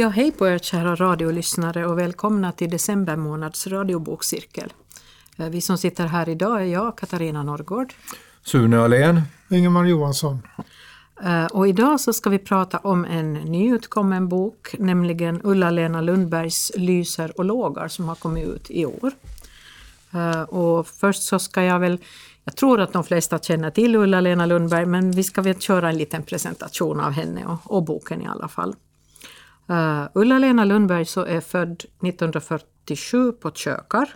Ja, hej på er kära radiolyssnare och välkomna till december månads radiobokcirkel. Eh, Vi som sitter här idag är jag, Katarina Norrgård. Sune Ahlén. Ingemar Johansson. Eh, Och idag så ska vi prata om en nyutkommen bok, nämligen Ulla-Lena Lundbergs Lyser och lågar som har kommit ut i år. Eh, Och först så ska jag väl, jag tror att de flesta känner till Ulla-Lena Lundberg, men vi ska väl köra en liten presentation av henne och, och boken i alla fall. Uh, Ulla-Lena Lundberg så är född 1947 på Kökar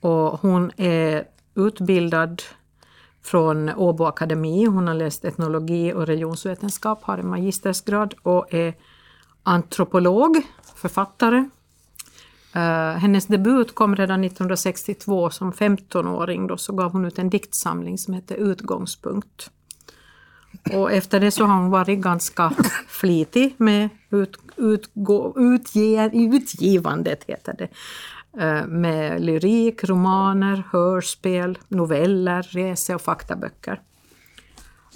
och hon är utbildad från Åbo akademi. Hon har läst etnologi och religionsvetenskap, har en magistersgrad och är antropolog, författare. Uh, hennes debut kom redan 1962 som 15-åring. Då så gav hon ut en diktsamling som heter Utgångspunkt. Och efter det så har hon varit ganska flitig med ut, utgå, utge, utgivandet, heter det. Eh, med lyrik, romaner, hörspel, noveller, rese och faktaböcker.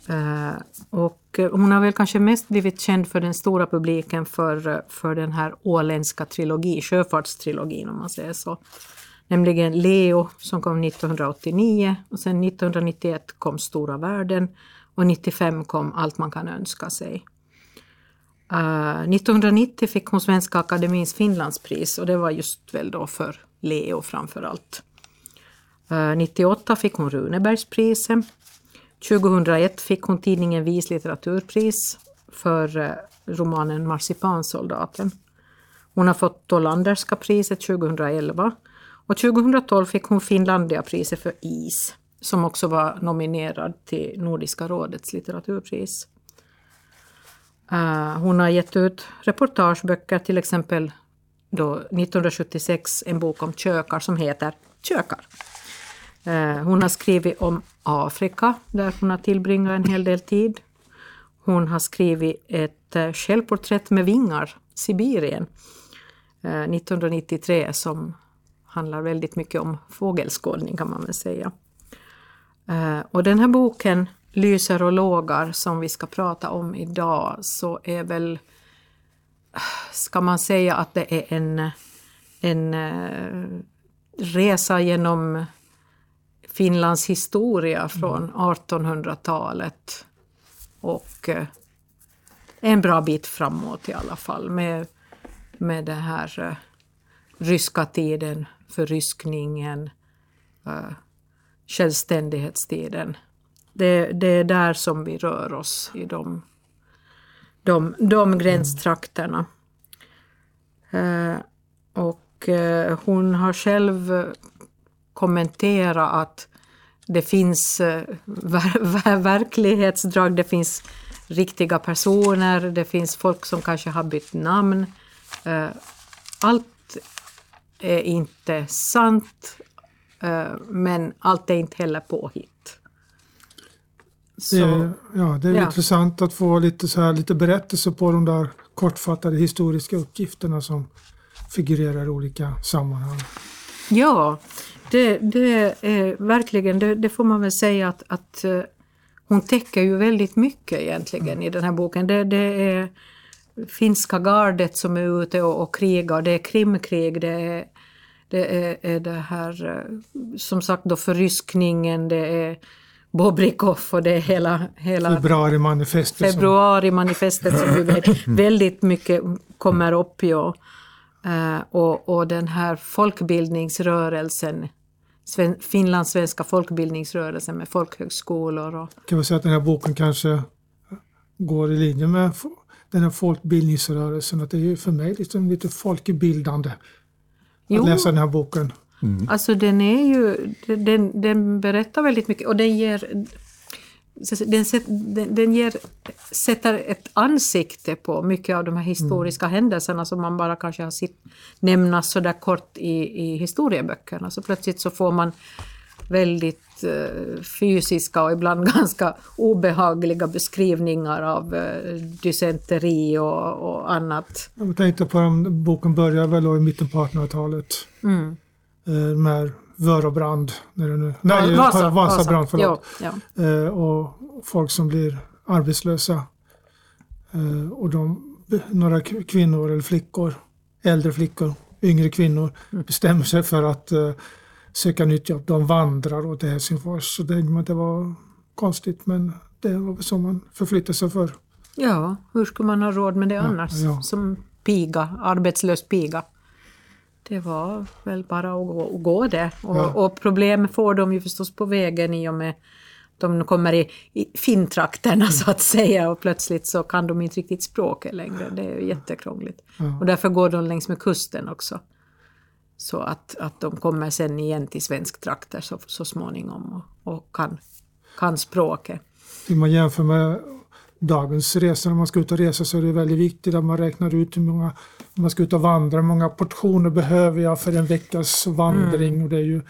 Eh, och hon har väl kanske mest blivit känd för den stora publiken för, för den här åländska trilogi, sjöfartstrilogin om man säger så. Nämligen Leo som kom 1989 och sen 1991 kom Stora världen och 95 kom Allt man kan önska sig. Eh, uh, 1990 fick hon Svenska Akademins Finlandspris och det var just väl då för Leo framför allt. Eh, 98 fick hon Runebergspriset. 2001 fick hon tidningen Vis litteraturpris för uh, romanen Marsipansoldaten. Hon har fått Dolanderska priset 2011 och 2012 fick hon Finlandiapriset för is som också var nominerad till Nordiska rådets litteraturpris. Eh, hon har gett ut reportageböcker, till exempel då 1976 en bok om kökar som heter Kökar. Eh, hon har skrivit om Afrika där hon har tillbringat en hel del tid. Hon har skrivit ett eh, självporträtt med vingar, Sibirien, 1993 som handlar väldigt mycket om fågelskådning kan man väl säga. Eh, Och den här boken, Lyser och lågar, som vi ska prata om idag, så är väl, ska man säga att det är en, en eh, resa genom Finlands historia från 1800-talet och eh, en bra bit framåt i alla fall med, med den här eh, ryska tiden, förryskningen, eh, självständighetstiden. Det, det är där som vi rör oss i de, de, de gränstrakterna. Eh, och eh, hon har själv kommenterat att det finns eh, ver, ver, verklighetsdrag, det finns riktiga personer, det finns folk som kanske har bytt namn. Eh, Allt är inte sant, men allt är inte heller påhitt. Det Så, är, ja, det är ja. intressant att få lite, så här, lite berättelser på de där kortfattade historiska uppgifterna som figurerar i olika sammanhang. Ja, det, det är verkligen, det, det får man väl säga att, att eh, hon täcker ju väldigt mycket egentligen i den här boken. Det, det är finska gardet som är ute och, och krigar, det är Krimkrig, det är det, är, är det här, eh, som sagt då förryskningen, det är Bobrikov och det är hela, hela Februarimanifestet. som- februarimanifestet som ju väldigt, väldigt mycket kommer upp. Ja. Eh, och, och den här folkbildningsrörelsen, Sven, finlandssvenska folkbildningsrörelsen med folkhögskolor och Kan man säga att den här boken kanske går i linje med den här folkbildningsrörelsen. Att det är ju för mig liksom lite folkbildande Jo. att läsa den här boken. Alltså den är ju, den, den berättar väldigt mycket och den ger, den, den, den ger, sätter ett ansikte på mycket av de här historiska händelserna som man bara kanske har sett nämnas så där kort i, i historieböckerna. Så plötsligt så får man väldigt fysiska och ibland ganska obehagliga beskrivningar av eh, dysenteri och, och annat. Jag tänkte på den boken börjar väl i mitten på 1800-talet. Mm. Eh, med Vörobrand. När det nu, nej, Vasa, Vasabrand, förlåt. Ja, ja. Eh, och folk som blir arbetslösa. Eh, och de några kvinnor eller flickor, äldre flickor, yngre kvinnor Mm. bestämmer sig för att söka nytt jobb. De vandrar åt Helsingfors. Så det, det var konstigt men det var så man förflyttade sig för. Ja, hur skulle man ha råd med det annars? ja. Som piga, arbetslös piga. Det var väl bara att gå, att gå det. Och, Ja. och problem får de ju förstås på vägen i och med att de kommer i, i fintrakterna så att säga och plötsligt så kan de inte riktigt språket längre. Det är ju jättekrångligt. Ja. Och därför går de längs med kusten också. Så att, att de kommer sen igen till svensk trakter så, så småningom och, och kan, kan språket. Om man jämför med dagens resor, när man ska ut och resa så är det väldigt viktigt att man räknar ut hur många, om man ska ut och vandra, hur många portioner behöver jag för en veckas vandring och det är ju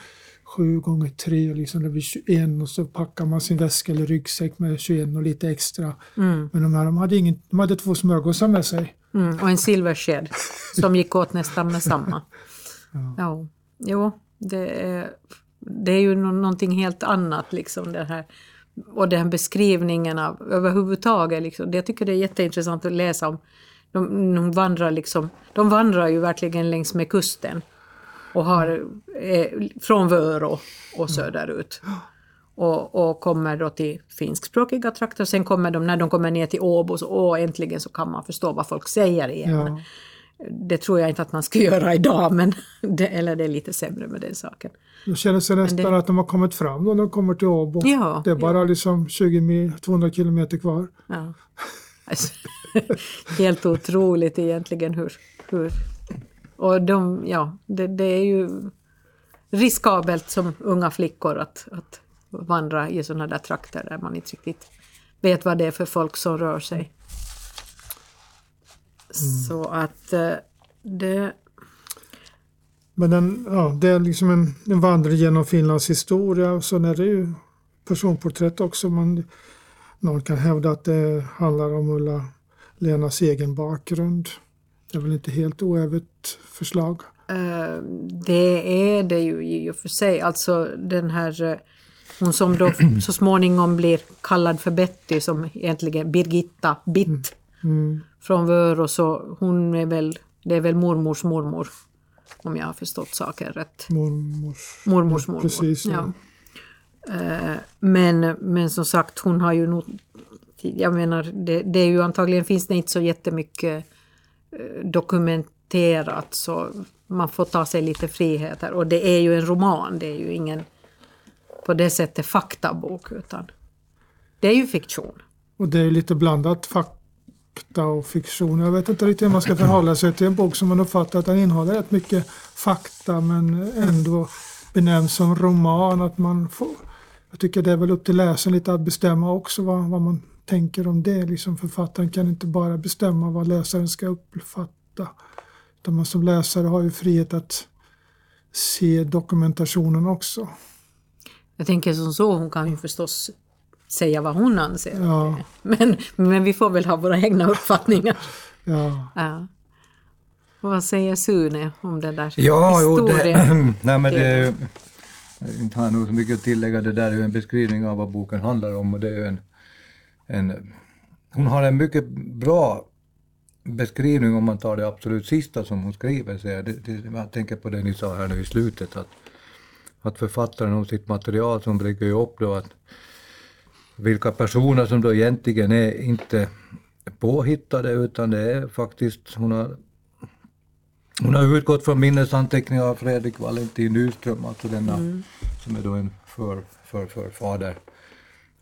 sju gånger tre, liksom det blir 21 och så packar man sin väska eller ryggsäck med 21 och lite extra. Men de här de hade, ingen, de hade två smörgåsar med sig. Mm, och en silversked som gick åt nästan med samma. Ja. Jo, det är, det är ju nå- någonting helt annat liksom det här. Och den beskrivningen av överhuvudtaget. Liksom, det jag tycker det är jätteintressant att läsa om. De, de, vandrar liksom, de vandrar ju verkligen längs med kusten. Och har eh, från Vörå och söderut. Och, och kommer då till finskspråkiga trakter. Sen kommer de, när de kommer ner till Åbo, så åh, äntligen så kan man förstå vad folk säger igen. Ja. Det tror jag inte att man ska göra idag, men det, eller det är lite sämre med den saken. De känner sig nästan det- att de har kommit fram när de kommer till Åbo. Ja, det är bara liksom 20 mil, 200 kilometer kvar. Ja. Alltså, helt otroligt egentligen hur... hur och de, ja, det, det är ju riskabelt som unga flickor att, att vandra i sådana där trakter där man inte riktigt vet vad det är för folk som rör sig. Så att eh, det... Men den, ja, det är liksom en, en vandring genom Finlands historia och sen är det ju personporträtt också. Man, någon kan hävda att det handlar om Ulla Lenas egen bakgrund. Det är väl inte helt oävet förslag. Eh, Det är det ju i och för sig. Alltså den här, eh, hon som då så småningom blir kallad för Betty som egentligen Birgitta Bitt Mm. från Vörå så hon är väl, det är väl mormors mormor om jag har förstått saken rätt. Mormors. Mormors mormor. Precis, ja. Eh, Men, men som sagt hon har ju nog, jag menar det, det är ju antagligen finns det inte så jättemycket eh, dokumenterat så man får ta sig lite friheter och det är ju en roman, det är ju ingen på det sättet faktabok utan det är ju fiktion. Och det är lite blandat fakta och fiktion. Jag vet inte riktigt hur man ska förhålla sig till en bok som man uppfattar att den innehåller rätt mycket fakta men ändå benämns som roman. Att man får, jag tycker det är väl upp till läsaren lite att bestämma också vad, vad man tänker om det. Liksom författaren kan inte bara bestämma vad läsaren ska uppfatta. Utan man som läsare har ju frihet att se dokumentationen också. Jag tänker som så, hon kan ju förstås säga vad hon anser. Ja, Men, men vi får väl ha våra egna uppfattningar. ja. Ja. Och vad säger Sune om den där Ja, jo, det, historien? men det jag inte har nog så mycket att tillägga, det där är ju en beskrivning av vad boken handlar om och det är en, en hon har en mycket bra beskrivning om man tar det absolut sista som hon skriver. Så jag, det, det, jag tänker på det ni sa här nu i slutet, att, att författaren om sitt material som brukar ju upp då att vilka personer som då egentligen är inte påhittade utan det är faktiskt, hon har hon har utgått från minnesanteckningar av Fredrik Valentin Nyström, alltså denna som är då en för, för, förfader.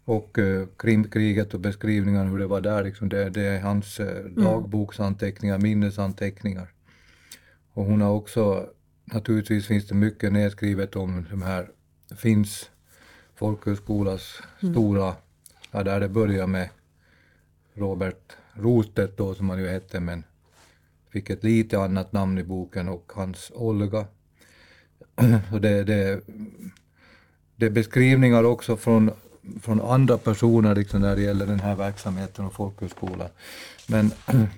Och eh, Krimkriget och beskrivningar hur det var där, liksom det, det är hans eh, dagboksanteckningar, minnesanteckningar. Och hon har också, naturligtvis finns det mycket nedskrivet om de här Finns folkhögskolas stora, ja där det börjar med Robert Rostedt då som han ju hette men fick ett lite annat namn i boken och hans Olga. Så det, det, det är beskrivningar också från, från andra personer liksom när det gäller den här verksamheten och folkhögskolan. Men,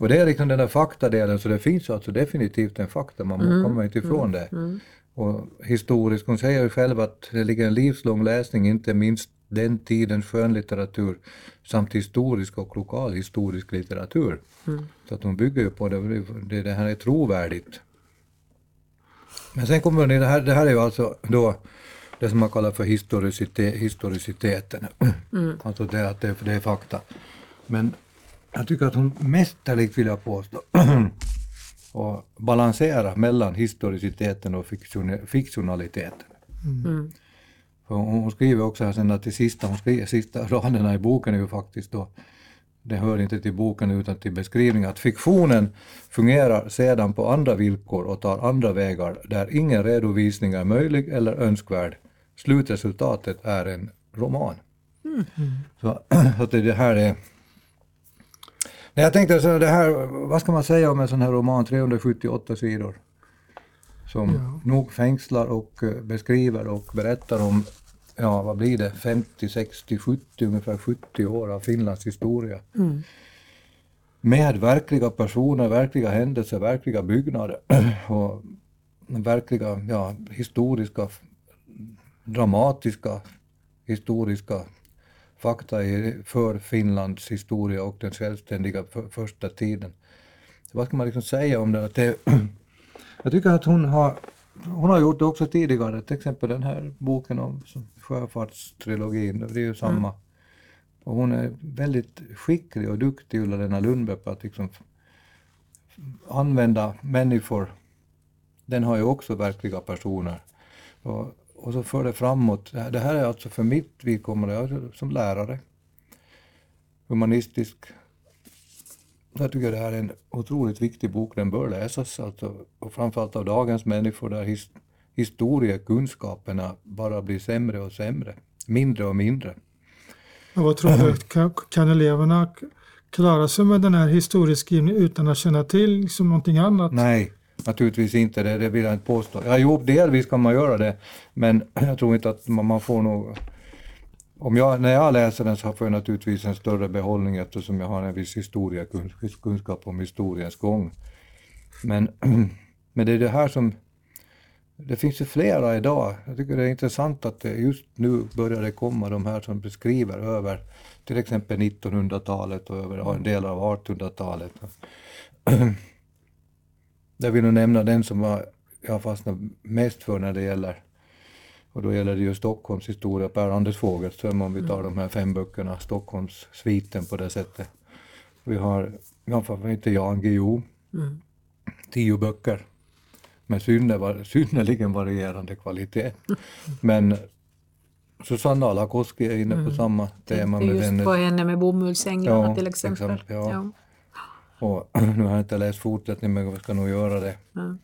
och det är liksom den där faktadelen, så det finns alltså definitivt en fakta, man mm. kommer inte ifrån det. Och historiskt, hon säger ju själv att det ligger en livslång läsning, inte minst den tidens skönlitteratur samt historisk och lokalhistorisk litteratur. Så att hon bygger ju på det, det, det här är trovärdigt. Men sen kommer det här, det här är ju alltså då det som man kallar för historicitet, historiciteten. Alltså det att det, det är fakta. Men jag tycker att hon mästerligt, vill jag påstå, och balansera mellan historiciteten och fiktion, fiktionaliteten. För hon, hon skriver också här sen att det sista, hon skriver, sista raderna i boken är ju faktiskt då, det hör inte till boken utan till beskrivningen, att fiktionen fungerar sedan på andra villkor och tar andra vägar där ingen redovisning är möjlig eller önskvärd. Slutresultatet är en roman. Så, så att det, det här är Nej, jag tänkte så det här, vad ska man säga om en sån här roman, 378 sidor? Som Ja. nog fängslar och eh, beskriver och berättar om, ja vad blir det, 50, 60, 70, ungefär 70 år av Finlands historia. Med verkliga personer, verkliga händelser, verkliga byggnader och verkliga ja, historiska, dramatiska, historiska fakta för Finlands historia och den självständiga för, första tiden. Så vad ska man liksom säga om det? Att det jag tycker att hon har, hon har gjort det också tidigare, till exempel den här boken om sjöfartstrilogin, det är ju samma. Och hon är väldigt skicklig och duktig, Ulla-Lena Lundberg, på att liksom använda människor. Den har ju också verkliga personer. Och, och så för det framåt. Det här- Det här är alltså för mitt vidkommande, jag är som lärare, humanistisk. Jag tycker det här är en otroligt viktig bok, den bör läsas. Alltså, och framförallt av dagens människor där his, historiekunskaperna bara blir sämre och sämre. Mindre och mindre. Men vad tror du, kan, kan eleverna klara sig med den här historieskrivningen utan att känna till liksom någonting annat? Nej, naturligtvis inte. Det, det vill jag inte påstå. Ja, jo, delvis kan man göra det, men jag tror inte att man, man får nog... Om jag, när jag läser den så får jag naturligtvis en större behållning eftersom jag har en viss historiekunskap om historiens gång. Men, men det är det här som... Det finns ju flera idag. Jag tycker det är intressant att det just nu börjar det komma de här som beskriver över till exempel 1900-talet och över en del av 1800-talet. Jag vill nog nämna den som var, jag fastnat mest för när det gäller, och då gäller det ju Stockholms historia, Per-Anders Fogelström om vi tar de här fem böckerna, Stockholms sviten på det sättet. Vi har, ja, varför inte Jan Guillou, tio böcker med synner, synnerligen varierande kvalitet. Men Susanna Alakoski är inne på samma tema är med just vänner. på henne med bomullsänglarna Ja, till exempel. exempel, ja. Ja. Och nu har jag inte läst fortsättningen men jag ska nog göra det. Ja.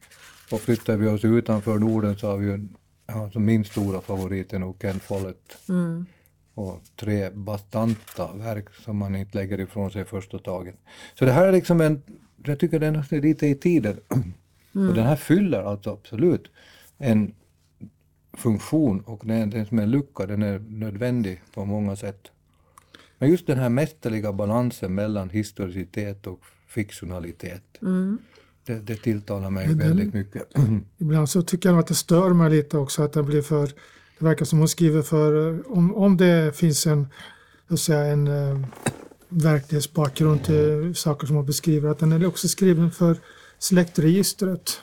Och flyttar vi oss utanför Norden så har vi ju, ja, så min stora favorit är nog Ken Follett. Mm. Och tre bastanta verk som man inte lägger ifrån sig första taget. Så det här är liksom en, jag tycker den är lite i tiden. Och den här fyller alltså absolut en funktion och den, den som är lucka, den är nödvändig på många sätt. Men just den här mästerliga balansen mellan historicitet och fiktionalitet, det, det tilltalar mig den- väldigt mycket. Ibland så tycker jag att det stör mig lite också att det blir för, det verkar som hon skriver för, om, om det finns en, att säga, en eh, verklighetsbakgrund till saker som hon beskriver, att den är också skriven för släktregistret.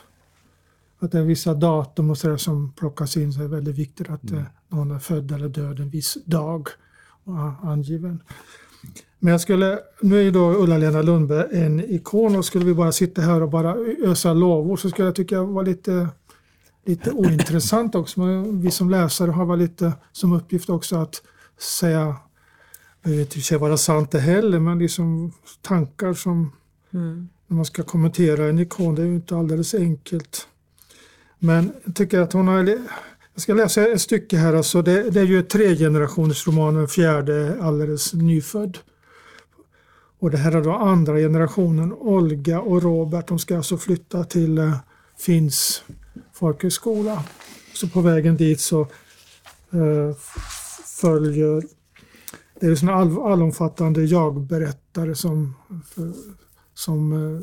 Att det är vissa datum och sådär som plockas in så är det väldigt viktigt att eh, någon är född eller död en viss dag och angiven. Men jag skulle, nu är ju då Ulla-Lena Lundberg en ikon och skulle vi bara sitta här och bara ösa lovord så skulle jag tycka var lite, lite ointressant också. Men vi som läsare har väl lite som uppgift också att säga, jag vet inte vara sant det heller, men liksom tankar som Mm. när man ska kommentera en ikon, det är ju inte alldeles enkelt. Men jag tycker att hon har... Jag ska läsa ett stycke här. Alltså det, det är ju ett tregenerationers roman, den fjärde är alldeles nyfödd. Och det här är då andra generationen, Olga och Robert. De ska alltså flytta till eh, Finns folkhögskola. Så på vägen dit så eh, följer det är en all, allomfattande jag-berättare som, eh, som, eh,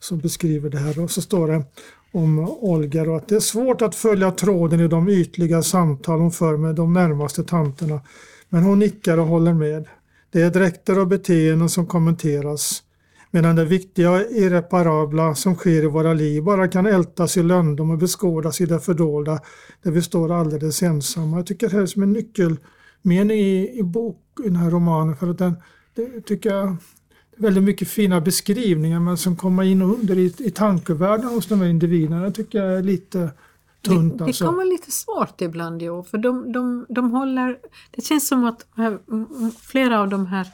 som beskriver det här. Och så står det om Olga då, att det är svårt att följa tråden i de ytliga samtal hon för med de närmaste tanterna. Men hon nickar och håller med. Det är dräkter och beteenden som kommenteras. Medan det viktiga och irreparabla som sker i våra liv bara kan ältas i löndom och beskådas i det fördolda där vi står alldeles ensamma. Jag tycker det här är som en nyckelmening i, i, bok, i den här romanen för att den det tycker jag väldigt mycket fina beskrivningar men som kommer in under i, i tankevärlden hos de här individerna. Det tycker jag är lite tunt. Det, alltså. det kan vara lite svårt ibland, jo, för de, de, de håller... Det känns som att här, flera av de här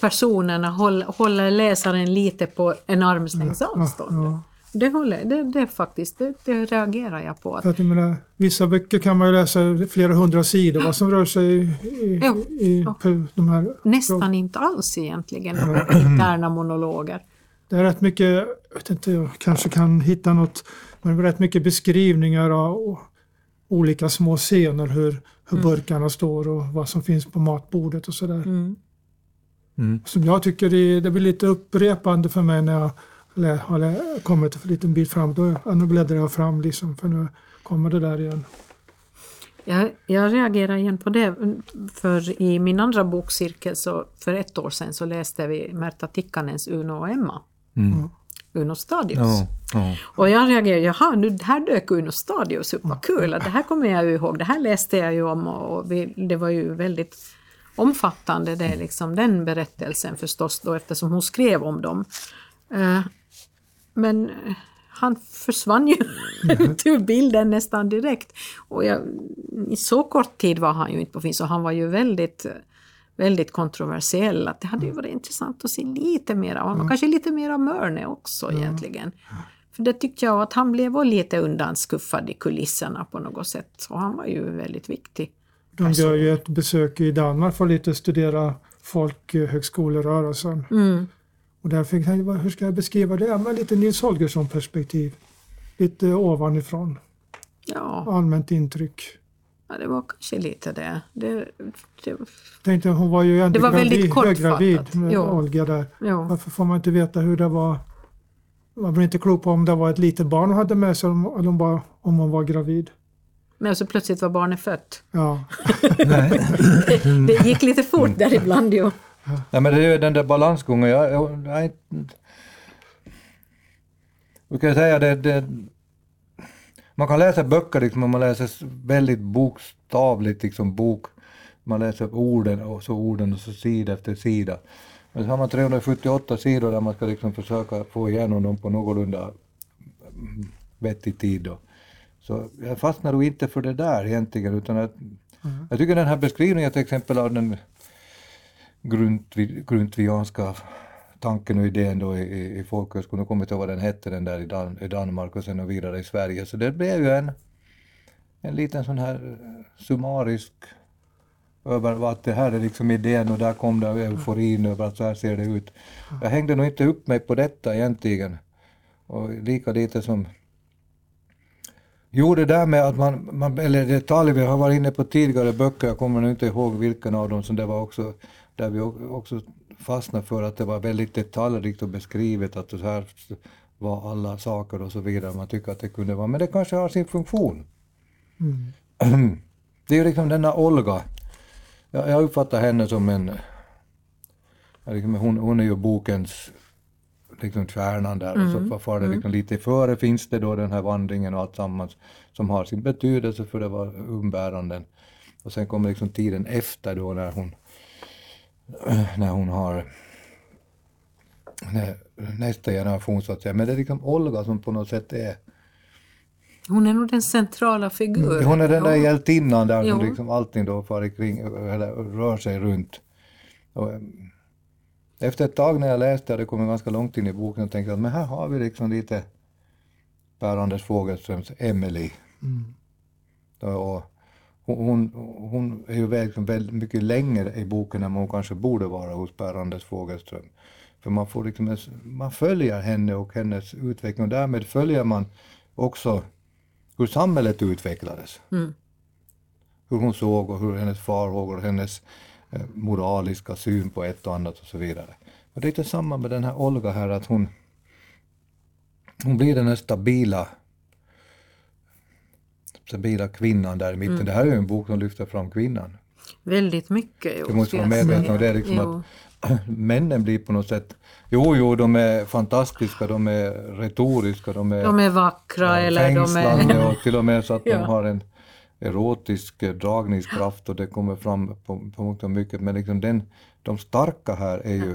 personerna håller, håller läsaren lite på en armslängds avstånd. Ja, ja. Det, håller, det, det faktiskt, det, det reagerar jag på. För att jag menar, vissa böcker kan man ju läsa flera hundra sidor vad som rör sig i, i, i de här... Nästan inte alls egentligen, interna monologer. Det är rätt mycket, jag vet inte, jag kanske kan hitta något, men det är rätt mycket beskrivningar av olika små scener, hur, hur mm. burkarna står och vad som finns på matbordet och sådär. Mm. Mm. Som jag tycker det, det blir lite upprepande för mig när jag har kommit en liten bit fram. Då, nu bläddrar jag fram liksom, för nu kommer det där igen. Jag, jag reagerar igen på det, för i min andra bokcirkel så för ett år sedan så läste vi Märta Tikkanens Uno och Emma. Mm. Uno Stadius. Ja, ja. Och jag reagerade, jaha, nu här dök Uno Stadius upp, vad kul, det här kommer jag ju ihåg, det här läste jag ju om och vi, det var ju väldigt omfattande, det är liksom den berättelsen förstås då eftersom hon skrev om dem. Uh, men eh, han försvann ju ur bilden nästan direkt. Och jag, I så kort tid var han ju inte på Finns och han var ju väldigt väldigt kontroversiell. Att det hade ju varit intressant att se lite mer av honom, mm. kanske lite mer av Mörne också mm. egentligen. För det tyckte jag att han blev lite undanskuffad i kulisserna på något sätt. Och han var ju väldigt viktig. De gör ju ett besök i Danmark för att lite studera folkhögskolerörelsen. Mm. Och där fick han, hur ska jag beskriva det? Med lite Nils Holgersson perspektiv. Lite ovanifrån. Ja. Allmänt intryck. Ja, det var kanske lite det. det, det... Tänkte, hon var ju ändå det var gravid, väldigt höggravid med jo. Olga där. Jo. Varför får man inte veta hur det var? Man blir inte klok på om det var ett litet barn hon hade med sig eller om, bara, om hon var gravid. Men så plötsligt var barnet fött. Ja. det, det gick lite fort där ibland ju. Ja, men det är ju den där balansgången. Jag, jag, jag, jag kan säga det, det, man kan läsa böcker liksom, man läser väldigt bokstavligt liksom bok. Man läser orden och så orden och så sida efter sida. Men så har man 378 sidor där man ska liksom försöka få igenom dem på någorlunda vettig tid. Då. Så jag fastnar nog inte för det där egentligen utan att, mm. jag tycker den här beskrivningen till exempel av den grundtvianska tanken och idén då i, i folkhögskolan, nu kommer inte ihåg vad den hette den där i, Dan, i Danmark och sen och vidare i Sverige, så det blev ju en, en liten sån här eh, summarisk över att det här är liksom idén och där kom det euforin över att så här ser det ut. Jag hängde nog inte upp mig på detta egentligen. Och lika lite som Jo, det där med att man, man eller detaljer, vi har varit inne på tidigare böcker, jag kommer nu inte ihåg vilken av dem som det var också där vi också fastnade för att det var väldigt detaljrikt och beskrivet att så här var alla saker och så vidare. Man tycker att det kunde vara, men det kanske har sin funktion. Mm. Det är ju liksom denna Olga, jag, jag uppfattar henne som en, liksom, hon, hon är ju bokens liksom stjärnan där mm. och så far det mm. liksom lite före finns det då den här vandringen och allt sammans som har sin betydelse för det var umbäranden. Och sen kommer liksom tiden efter då när hon när hon har nästa generation så att säga. Men det är liksom Olga som på något sätt är hon är nog den centrala figuren. Hon är den där hjältinnan där som liksom allting då far kring, eller rör sig runt. Och, efter ett tag när jag läste, det kom ganska långt in i boken, och tänkte att men här har vi liksom lite Per-Anders Fogelströms Emily. Mm. Och, hon, hon är ju liksom väldigt mycket längre i boken än hon kanske borde vara hos Per-Anders Fogelström. För man, får liksom, man följer henne och hennes utveckling och därmed följer man också hur samhället utvecklades. Mm. Hur hon såg och hur hennes farhågor och hennes eh, moraliska syn på ett och annat och så vidare. Och det är lite samma med den här Olga här att hon, hon blir den här stabila stabila kvinnan där i mitten. Mm. Det här är ju en bok som lyfter fram kvinnan. Väldigt mycket. Jo, Du måste vara medveten om det, liksom Jo. att männen blir på något sätt, jo, jo, de är fantastiska, de är retoriska, de är, De är vackra eller de är... och till och med så att Ja. de har en erotisk eh, dragningskraft och det kommer fram på, på mångt och mycket, men liksom den, de starka här är ju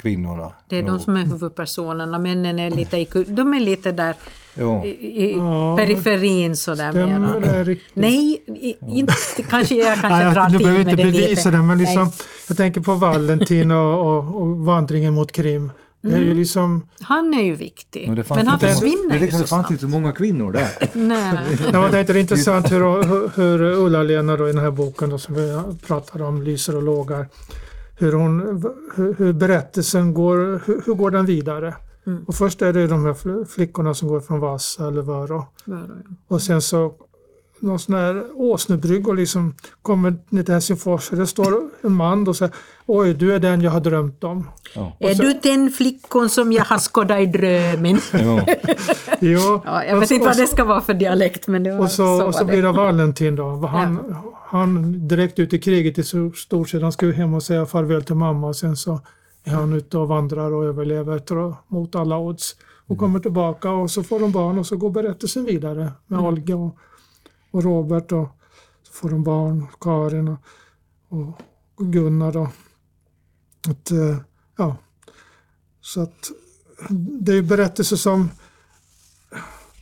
kvinnorna. Det är de nog. som är huvudpersonerna, männen är lite i, de är lite där Jo. i, i Ja, periferin sådär Stämmer mera. det riktigt? Nej, i, inte, kanske jag kanske Nej, drar du till behöver med inte det bevisa lite. det, men liksom, Nej, jag tänker på Valentin och, och, och vandringen mot Krim. Det är Mm. ju liksom, han är ju viktig. Men Men han försvinner är ju liksom, så det fanns snabbt. inte så många kvinnor där. Nej. det var det är intressant hur, hur, Ulla-Lena i den här boken då, som vi pratar om, Lyser och lågar, hur, hon, hur, hur berättelsen går, hur, hur går den vidare? Mm. Och först är det de här fl- flickorna som går från Vasa eller Vörå. Och sen så någon sån här åsnebrygg och liksom kommer ner till Helsingfors och det står en man och säger Oj, du är den jag har drömt om. Ja. Är du den flickan som jag har skådat i drömmen? Jo, Ja, jag vet så- inte vad det ska vara för dialekt men det var, Och så, och så var blir det. det Valentin då. Han, han direkt ut i kriget i så- stort sett. Han ska ju hem och säga farväl till mamma och sen så är han ute och vandrar och överlever tror, mot alla odds. Och kommer tillbaka och så får de barn och så går berättelsen vidare med Olga och, och Robert och så får de barn, Karin och, och Gunnar då. Att, eh, ja. Så att det är berättelser som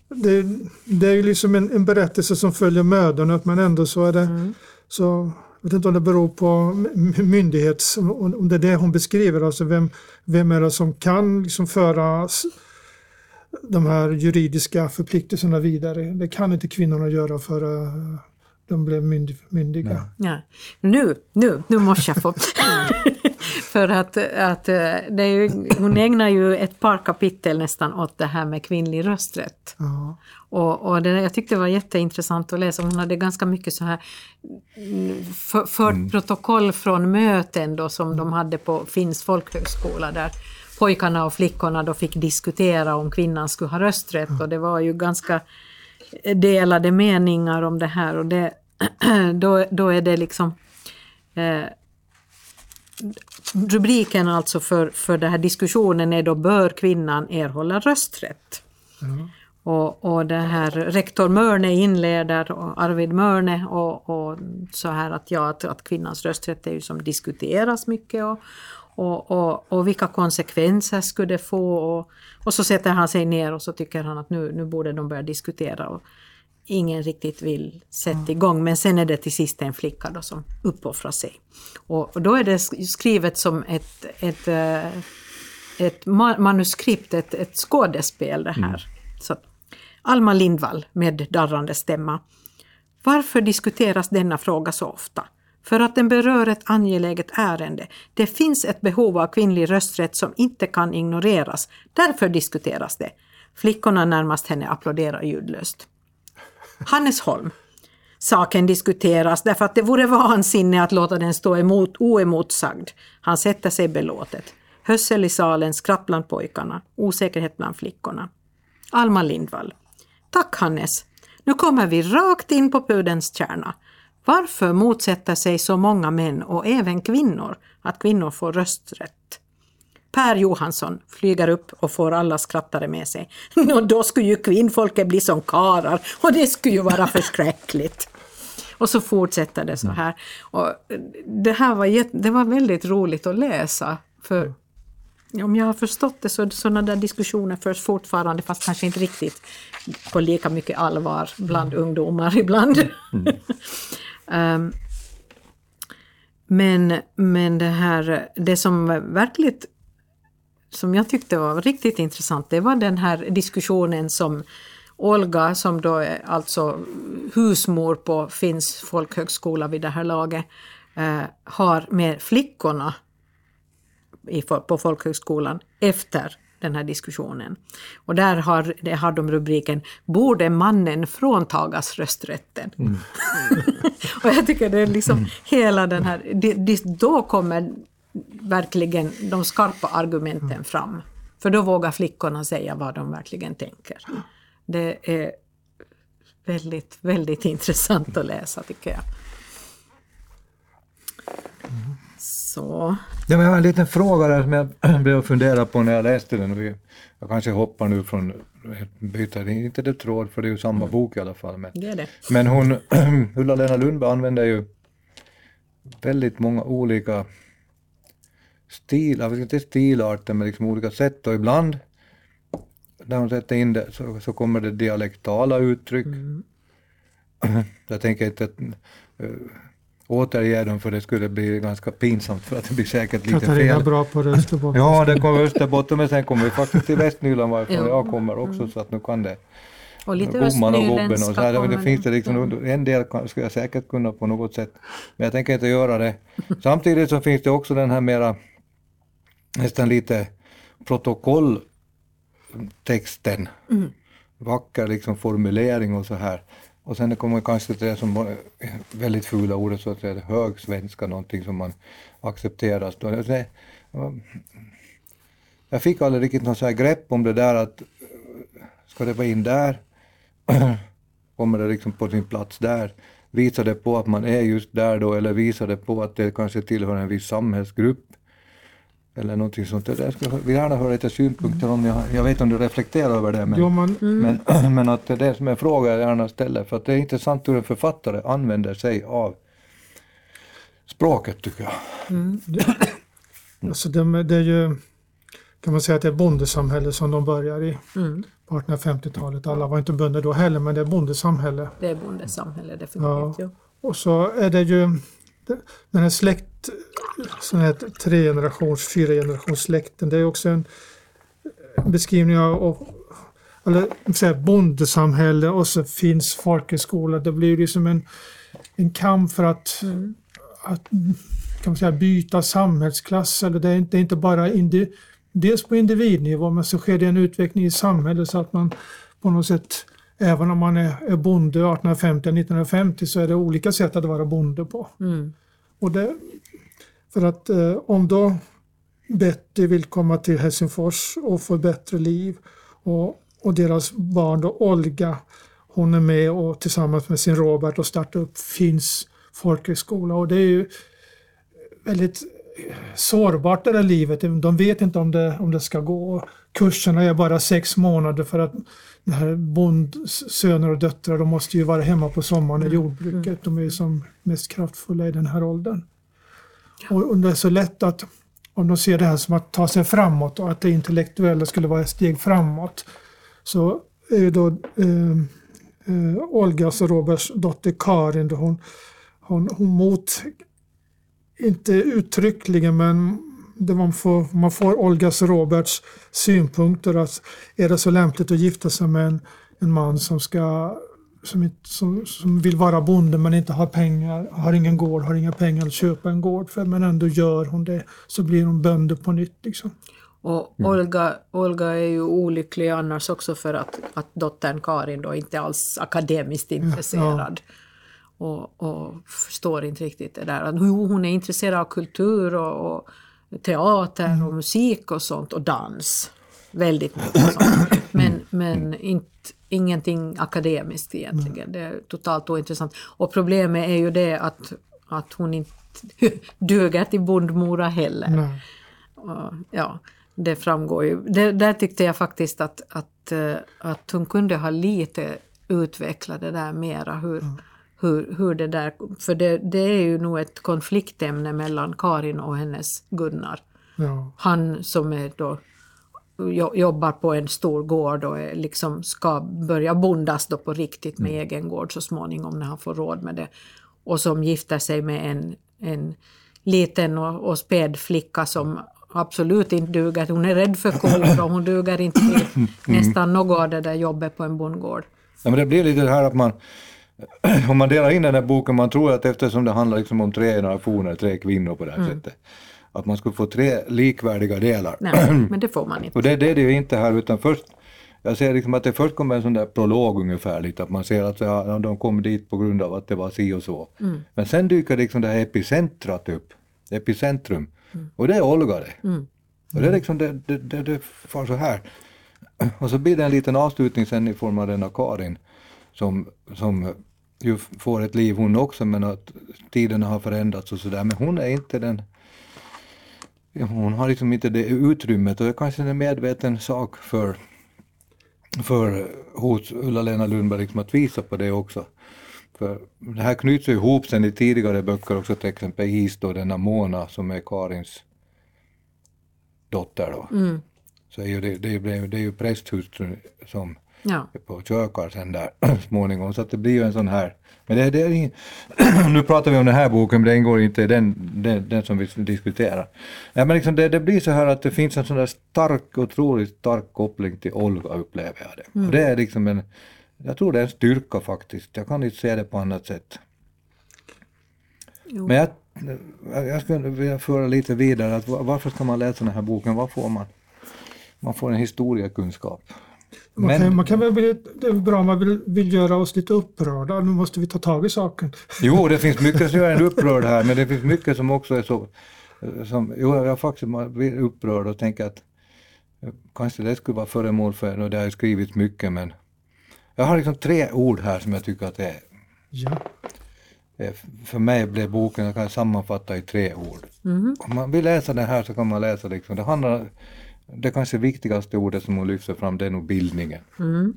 det, det är ju liksom en, en berättelse som följer mödandet men ändå så är det så jag vet inte om det beror på myndighets, om det är det hon beskriver, alltså vem, vem är det som kan liksom föra de här juridiska förpliktelserna vidare. Det kan inte kvinnorna göra för de blev mynd, myndiga. Ja. Nu, nu, nu måste jag få... För att, att eh, det är ju, hon ägnar ju ett par kapitel nästan åt det här med kvinnlig rösträtt. Ja. Och, och det, jag tyckte det var jätteintressant att läsa. Hon hade ganska mycket så här mm, för, fört protokoll från möten då som de hade på Finns folkhögskola där pojkarna och flickorna då fick diskutera om kvinnan skulle ha rösträtt. Och det var ju ganska delade meningar om det här. Och det, då, då är det liksom eh, rubriken alltså för, för den här diskussionen är då Bör kvinnan erhålla rösträtt? Och, och det här rektor Mörne inleder, och Arvid Mörne, och, och så här att, ja, att, att kvinnans rösträtt är ju som diskuteras mycket och, och, och, och vilka konsekvenser skulle det få och, och så sätter han sig ner och så tycker han att nu, nu borde de börja diskutera och ingen riktigt vill sätta igång men sen är det till sist en flicka då som uppoffrar sig. Och, och då är det skrivet som ett, ett, eh, ett ma- manuskript, ett, ett skådespel det här. Så, att, Alma Lindvall med darrande stämma. Varför diskuteras denna fråga så ofta? För att den berör ett angeläget ärende. Det finns ett behov av kvinnlig rösträtt som inte kan ignoreras. Därför diskuteras det. Flickorna närmast henne applåderar ljudlöst. Hannes Holm. Saken diskuteras därför att det vore vansinne att låta den stå emot oemotsagd. Han sätter sig belåtet. Hössel i salen, skratt bland pojkarna, osäkerhet bland flickorna. Alma Lindvall. Tack Hannes. Nu kommer vi rakt in på pudelns kärna. Varför motsätter sig så många män och även kvinnor att kvinnor får rösträtt? Per Johansson flyger upp och får alla skrattare med sig. Nå, då skulle ju kvinnfolket bli som karar och det skulle ju vara förskräckligt. Och så fortsätter det så här. Och det här var, det var väldigt roligt att läsa. För om jag har förstått det så sådana där diskussioner förs fortfarande fast kanske inte riktigt på lika mycket allvar bland ungdomar ibland. um, men, men det här, det som verkligt som jag tyckte var riktigt intressant, det var den här diskussionen som Olga, som då är alltså husmor på Finns folkhögskola vid det här laget, eh, har med flickorna i, på folkhögskolan efter den här diskussionen. Och där har, det har de rubriken Borde mannen fråntagas rösträtten? och jag tycker det är liksom hela den här, det, det, då kommer verkligen de skarpa argumenten fram. För då vågar flickorna säga vad de verkligen tänker. Det är väldigt, väldigt intressant att läsa tycker jag. Så. Ja, men jag har en liten fråga där som jag blev att fundera på när jag läste den. Jag kanske hoppar nu från, byter inte det tråd för det är ju samma bok i alla fall. Men, Det det. men hon, Ulla-Lena Lundberg använder ju väldigt många olika stilar, inte stilarter men liksom olika sätt och ibland när hon sätter in det så, så kommer det dialektala uttryck. Jag tänker inte att, uh, återge dem för det skulle bli ganska pinsamt för att det blir säkert lite Katarina fel. bra på Österbotten. Ja, det kommer Österbotten men sen kommer vi faktiskt till Västnyland varifrån Ja. jag kommer också så att nu kan det Och lite Bomman och gobben och så här. Det finns det liksom, en del skulle jag säkert kunna på något sätt. Men jag tänker inte göra det. Samtidigt så finns det också den här mera nästan lite protokolltexten. Vacker liksom formulering och så här. Och sen kommer kanske det som var väldigt fula ordet så att säga, hög svenska, någonting som man accepterar. Jag fick aldrig riktigt något så här grepp om det där att eh, ska det vara in där? Kommer det liksom på sin plats där? Visar det på att man är just där då eller visar det på att det kanske tillhör en viss samhällsgrupp? Eller någonting sånt. Jag skulle gärna höra lite synpunkter om, jag, jag vet om du reflekterar över det, men, Jo, man, men, men att det är det som är en fråga jag gärna ställer, för att det är intressant hur en författare använder sig av språket tycker jag. alltså det, det är ju, kan man säga att det är bondesamhälle som de börjar i Mm. på 1850-talet. Alla var inte bönder då heller, men det är bondesamhälle. Det är bondesamhälle definitivt. Ja. Ja. Och så är det ju den här släkt, sån här tre generations, fyra generations släkten. Det är också en beskrivning av, av eller säga, bondesamhälle och så finns folkhögskola. Det blir liksom en, en kamp för att, att kan man säga, byta samhällsklass. Eller det, är inte, det är inte bara indi, dels på individnivå men så sker det en utveckling i samhället så att man på något sätt Även om man är, bonde 1850 1950 så är det olika sätt att vara bonde på. Mm. Och det, för att eh, om då Betty vill komma till Helsingfors och få bättre liv och, och deras barn då Olga hon är med och tillsammans med sin Robert och startar upp Finns folkhögskola och det är ju väldigt sårbart det där livet. De vet inte om det, om det ska gå. Kurserna är bara sex månader för att det här bondsöner och döttrar de måste ju vara hemma på sommaren i jordbruket. De är ju som mest kraftfulla i den här åldern. Och, och det är så lätt att om de ser det här som att ta sig framåt och att det intellektuella skulle vara ett steg framåt så är ju då eh, eh, Olgas och Roberts dotter Karin, då hon, hon, hon mot, inte uttryckligen men det man, får, man får Olgas och Roberts synpunkter att är det så lämpligt att gifta sig med en, en man som ska som, som, som vill vara bonde men inte har pengar, har ingen gård, har inga pengar att köpa en gård för men ändå gör hon det så blir hon bönder på nytt. Liksom. Och Olga, Olga är ju olycklig annars också för att, att dottern Karin då inte alls akademiskt intresserad. Och, och förstår inte riktigt det där. Att, Jo, hon är intresserad av kultur och, och teater och musik och sånt och dans. Väldigt mycket sånt. Men, men inte, ingenting akademiskt egentligen. Det är totalt ointressant. Och problemet är ju det att, att hon inte duger till bondmora heller. Nej. Ja, det framgår ju. Det, där tyckte jag faktiskt att, att, eh, att hon kunde ha lite utvecklat det där mera. Hur, hur, hur det där, för det, det är ju nog ett konfliktämne mellan Karin och hennes Gunnar. Ja. Han som är då jo- jobbar på en stor gård och liksom ska börja bondas då på riktigt med egen gård så småningom när han får råd med det. Och som gifter sig med en, en liten och, och späd flicka som absolut inte duger. Hon är rädd för kor och hon duger inte till nästan något av det där jobbet på en bondgård. Ja, men det blir lite det här att man, om man delar in den här boken, man tror att eftersom det handlar liksom om tre generationer, tre kvinnor på det här sättet, att man skulle få tre likvärdiga delar. Nej, men det får man inte. Och det, det är det ju inte här, utan först, jag ser liksom att det först kommer en sån där prolog ungefär lite, att man ser att ja, de kom dit på grund av att det var si och så. Men sen dyker liksom det här epicentrat upp, epicentrum, och det är Olga det. Och det är liksom, det, det, det, det far så här. Och så blir det en liten avslutning sen i form av denna Karin, som, som ju får ett liv hon också, men att tiderna har förändrats och sådär. Men hon är inte den hon har liksom inte det utrymmet och det är kanske en medveten sak för, för hos Ulla-Lena Lundberg liksom att visa på det också. För det här knyts ju ihop sen i tidigare böcker också, till exempel Is då, denna Mona som är Karins dotter då. Mm. Så är det, det, är ju- det är ju prästhustrun som Ja. på kökar sen där småningom. Så att det blir ju en sån här. Men det, det är ing- nu pratar vi om den här boken, men det ingår inte i den, den, den som vi diskuterar. Ja, men liksom det, det blir så här att det finns en sån där stark, otroligt stark koppling till Olga upplever jag det. Och det är liksom en, jag tror det är en styrka faktiskt. Jag kan inte se det på annat sätt. Jo. Men jag, jag skulle vilja föra lite vidare, att va- varför ska man läsa den här boken? Vad får man? Man får en historiekunskap. Man, Men- kan, man kan väl bli, det är bra om man vill, vill göra oss lite upprörda. Nu måste vi ta tag i saken. Jo, det finns mycket som gör en upprörd här, men det finns mycket som också är så... Som, jo, jag faktiskt blir upprörd och tänker att kanske det skulle vara föremål för, och det har ju skrivits mycket, men jag har liksom tre ord här som jag tycker att det är, Ja. för mig blev boken, jag kan sammanfatta i tre ord. Mhm. Om man vill läsa den här så kan man läsa liksom, det handlar, det kanske viktigaste ordet som hon lyfter fram det är nog bildningen. Mm.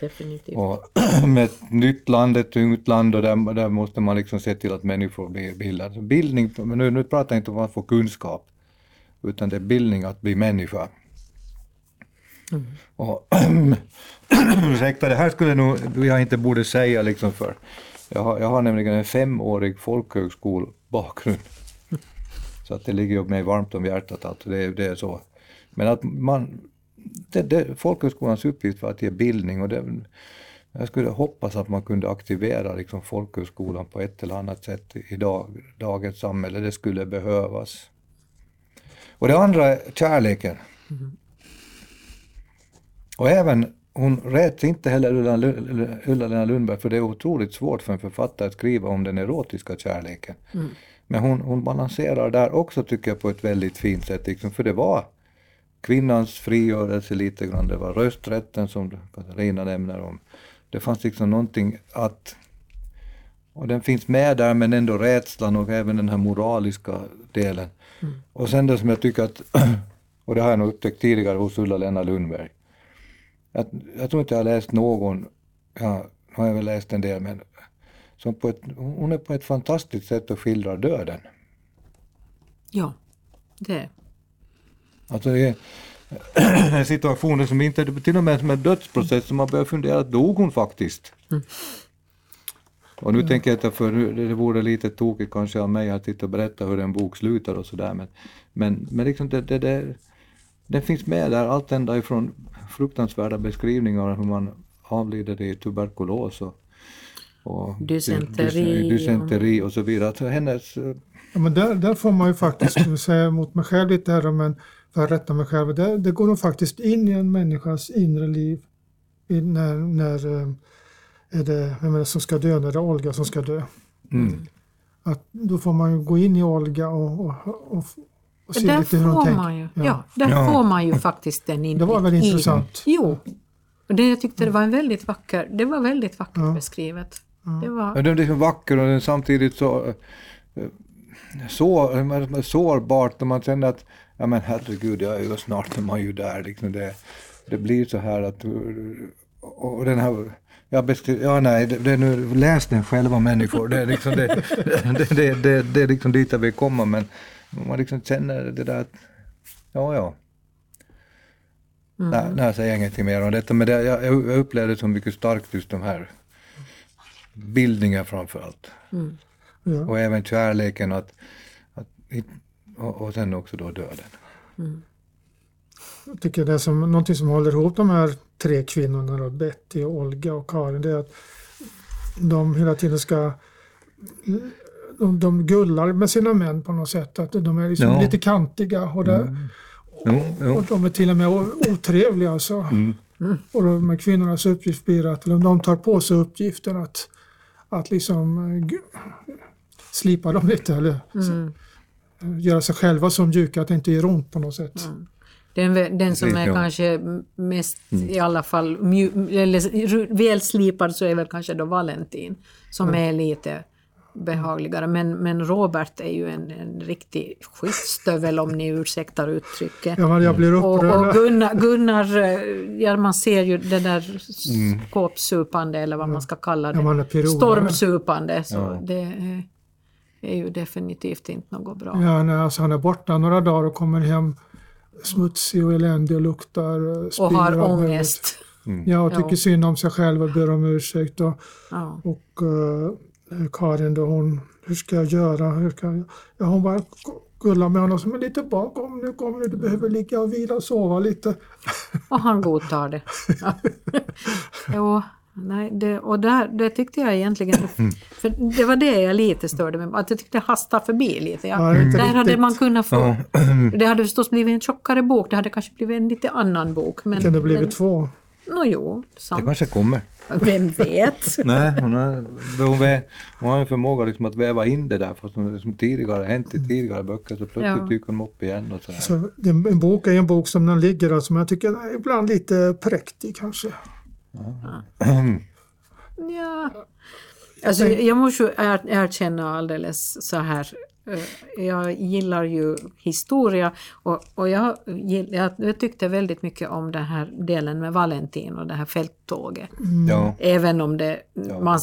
Definitivt. Och med ett nytt land, ett ungt land och där, där måste man liksom se till att människor blir bildade. Bildning, men nu, nu pratar jag inte om att få kunskap, utan det är bildning att bli människa. Och, ursäkta, det här skulle nog, jag inte borde säga liksom för jag har, jag har nämligen en femårig folkhögskolbakgrund. Så att det ligger ju mig varmt om hjärtat, alltså det, det är så. Men att man, det, det, folkhögskolans uppgift var att ge bildning och det, jag skulle hoppas att man kunde aktivera liksom folkhögskolan på ett eller annat sätt i dag, dagens samhälle. Det skulle behövas. Och det andra är kärleken. Och även, hon räds inte heller Ulla- Ulla- Ulla-Lena Lundberg för det är otroligt svårt för en författare att skriva om den erotiska kärleken. Men hon, hon balanserar där också tycker jag på ett väldigt fint sätt. Liksom, för det var kvinnans frigörelse lite grann, det var rösträtten som Katarina nämner om. Det fanns liksom någonting att och den finns med där men ändå rädslan och även den här moraliska delen. Och sen det som jag tycker att, och det har jag nog upptäckt tidigare hos Ulla-Lena Lundberg. Att, jag tror inte jag har läst någon, ja, nu har jag väl läst en del men som på ett, hon är på ett fantastiskt sätt och skildrar döden. Ja, det. Alltså det är situationer som inte, till och med som en dödsprocess som man börjar fundera, dog hon faktiskt? Och nu tänker jag inte, för nu- det vore lite tokigt kanske av mig att sitta och berätta hur en bok slutar och sådär men, men, men liksom det, det, det, det finns med där, allt ända ifrån fruktansvärda beskrivningar av hur man avlider i tuberkulos och, och Dysenteri och- dysenteri och så vidare. Alltså hennes, eh, Ja, men där, där får man ju faktiskt säga emot mig själv lite här, men för att rätta mig själv. Där, det går nog faktiskt in i en människas inre liv i, när, när eh, är det, vem är det som ska dö, när det är Olga som ska dö. mm. Att då får man ju gå in i Olga och, och, och, och se Där lite hur hon får tänker. man ju, Ja. ja. där Ja. får man ju faktiskt den in Det var väl i- intressant. Jo. Och det, jag tyckte det var en väldigt vacker, det var väldigt vackert Ja. beskrivet. Det Ja, var, den är liksom vacker och samtidigt så, eh, så eh, sårbart när man känner att ja men herregud, jag är ju snart är man ju där. Liksom det, det blir så här att och den här jag beskriver, ja nej, det, det nu, läs den själva människor. Det är liksom, det, det, det, det, det är liksom dit jag vill komma men man liksom känner det där att ja ja. Nej, nej, jag säger ingenting mer om detta men det, jag, jag upplevde som mycket starkt just de här bildningen framför allt. Ja. Och även kärleken att, att, och, och sen också då döden. Jag tycker det som, någonting som håller ihop de här tre kvinnorna, då, Betty, Olga och Karin, det är att de hela tiden ska de, de gullar med sina män på något sätt. Att de är liksom Ja. lite kantiga och, det, Jo, jo. och de är till och med otrevliga. Alltså. Mm. Och de kvinnornas uppgift blir att eller de tar på sig uppgiften att, att liksom eh, slipa dem lite eller mm, göra sig själva så mjuka att det inte gör ont på något sätt. den, den som är ja. kanske mest i alla fall eller välslipad så är väl kanske då Valentin som är lite behagligare. Men, men Robert är ju en, en riktig skitstövel om ni ursäktar uttrycket. Ja, jag blir Och, upprörd. och Gunnar, Gunnar, eh, ja man ser ju det där skåpsupande eller vad man ska kalla det. Ja, man är pironare. Stormsupande. Så Ja. det är, är ju definitivt inte något bra. Ja, nej, alltså han är borta några dagar och kommer hem smutsig och eländig och luktar eh, spyor Och har ångest. Ja, och tycker Ja. synd om sig själv och ber om ursäkt. Och, Ja. och eh, Karin då, hon, hur ska jag göra? Hur ska jag? Ja, hon bara gullar med honom som en litet barn. Kom nu, kom nu, du behöver ligga och vila och sova lite. Och han godtar det. Ja. jo, nej, det, och där, det tyckte jag egentligen, för det var det jag lite störde mig att jag tyckte det hastade förbi lite. Ja. Där hade man kunnat få, det hade förstås blivit en tjockare bok, det hade kanske blivit en lite annan bok. Men, Det kunde blivit men, två. Nå jo, Det sant. kanske kommer. Vem vet? Nej, hon har, hon, vä, hon har en förmåga liksom att väva in det där fast hon liksom tidigare hänt i tidigare böcker så plötsligt Ja. dyker de upp igen och så det, en bok är en bok som den ligger alltså, men jag tycker ibland lite präktig kanske. Ja. Alltså, jag måste ju er, erkänna alldeles så här. eh, Jag gillar ju historia och, och jag, jag, jag tyckte väldigt mycket om den här delen med Valentin och det här fälttåget. Ja, Även om det, Ja, man,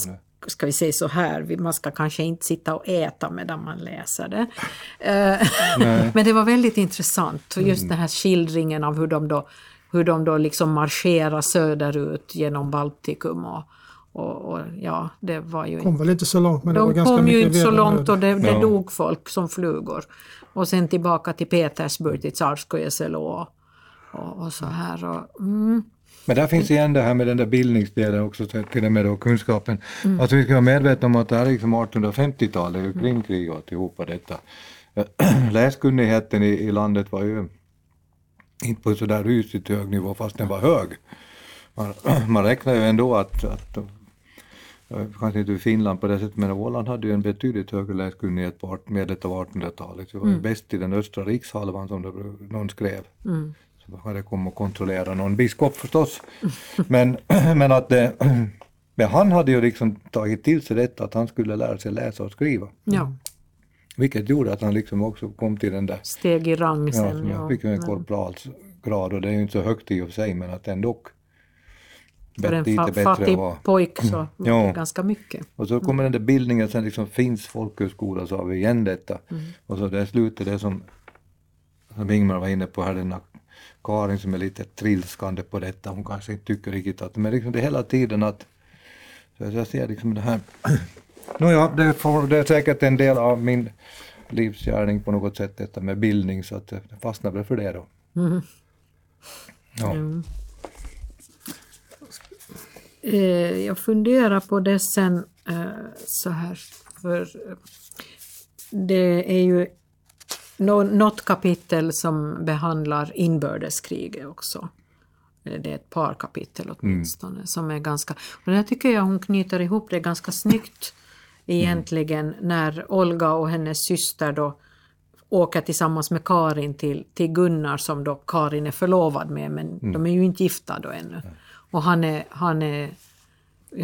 ska vi säga så här, man ska kanske inte sitta och äta medan man läser det. Eh, Men det var väldigt intressant, och just den här skildringen av hur de då, hur de då liksom marscherar söderut genom Baltikum och, och, och ja, det var ju Kom väl inte så långt men det var de ganska kom ju mycket inte så långt och det, det Ja. dog folk som flugor. Och sen tillbaka till Petersburg, till Tsarskoje selo och, och, och så här. Och, mm, Men där finns igen det här med den där bildningsdelen också, så till och med då kunskapen. Alltså vi ska vara medvetna om att det här är liksom 1850-talet, mm. kringkrig och alltihopa detta. Läskunnigheten i, i landet var ju inte på sådär rysligt hög nivå fast den var hög. Man, man räknar ju ändå att, att kanske inte i Finland på det sättet, men Åland hade ju en betydligt högre läskunnighet på medlet av 1800-talet. Det var ju bäst i den östra rikshalvan som det, någon skrev. Så då hade kom och kontrollera någon biskop förstås. Men, men att det, men han hade ju liksom tagit till sig detta att han skulle lära sig läsa och skriva. ja, Vilket gjorde att han liksom också kom till den där, steg i rang ja, sen. som jag ja. fick ju en Men korpralsgrad och det är ju inte så högt i och för sig men att ändå För en fa- bättre fattig att vara. pojk så Ja. ganska mycket. Och så kommer den där bildningen, sen liksom finns folkhögskola så har vi igen detta. Och så det slutet, det som, som Ingmar var inne på här, den här Karin som är lite trilskande på detta, hon kanske inte tycker riktigt att, men liksom det är hela tiden att, så jag ser liksom det här, nåja, det, får, det är säkert en del av min livsgärning på något sätt detta med bildning så att det fastnar väl för det då. Ja. Mm. Eh, jag funderar på det sen eh, så här, för eh, det är ju nå- något kapitel som behandlar inbördeskriget också. Eller Det är ett par kapitel åtminstone som är ganska... Och där tycker jag hon knyter ihop det ganska snyggt egentligen när Olga och hennes syster då åker tillsammans med Karin till, till Gunnar som då Karin är förlovad med men de är ju inte gifta då ännu. Och han är, han är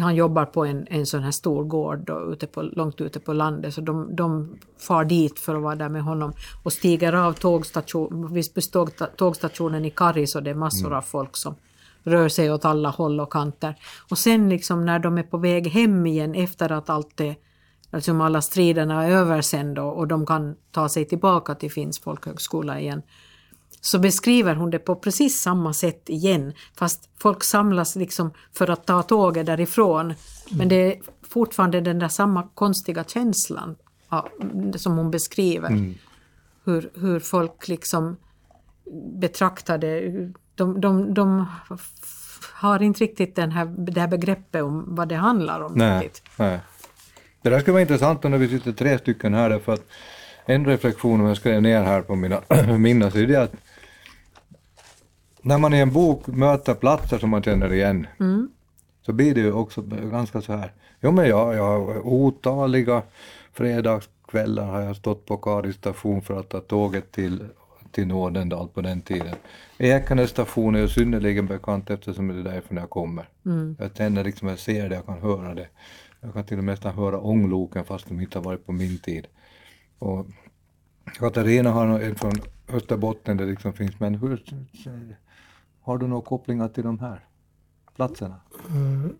han jobbar på en, en sån här stor gård då, ute på, långt ute på landet så de, de far dit för att vara där med honom och stiger av tågstation, tågstationen i Karis och det är massor av folk som rör sig åt alla håll och kanter. Och sen liksom när de är på väg hem igen efter att allt det, alltså alla striderna är över sen då och de kan ta sig tillbaka till Finns folkhögskola igen så beskriver hon det på precis samma sätt igen. Fast folk samlas liksom för att ta tåget därifrån. Men det är fortfarande den där samma konstiga känslan ja, som hon beskriver. Hur, hur folk liksom betraktar det. De, de, de har inte riktigt den här, det här begreppet om vad det handlar om. Nej, riktigt. nej. Det där skulle vara intressant när vi sitter tre stycken här för att en reflektion som jag skrev ner här på mina minnen så är det att när man i en bok möter platser som man känner igen så blir det ju också ganska så här. Jo men jag, jag har otaliga fredagskvällar har jag stått på Karis station för att ta tåget till, till Nådendal på den tiden. Ekenäs station är ju synnerligen bekant eftersom det är därifrån jag kommer. Jag känner liksom, jag ser det, jag kan höra det. Jag kan till och med nästan höra ångloken fast de inte har varit på min tid. Och Katarina har en från Österbotten där det liksom finns, men hur, har du några kopplingar till de här platserna?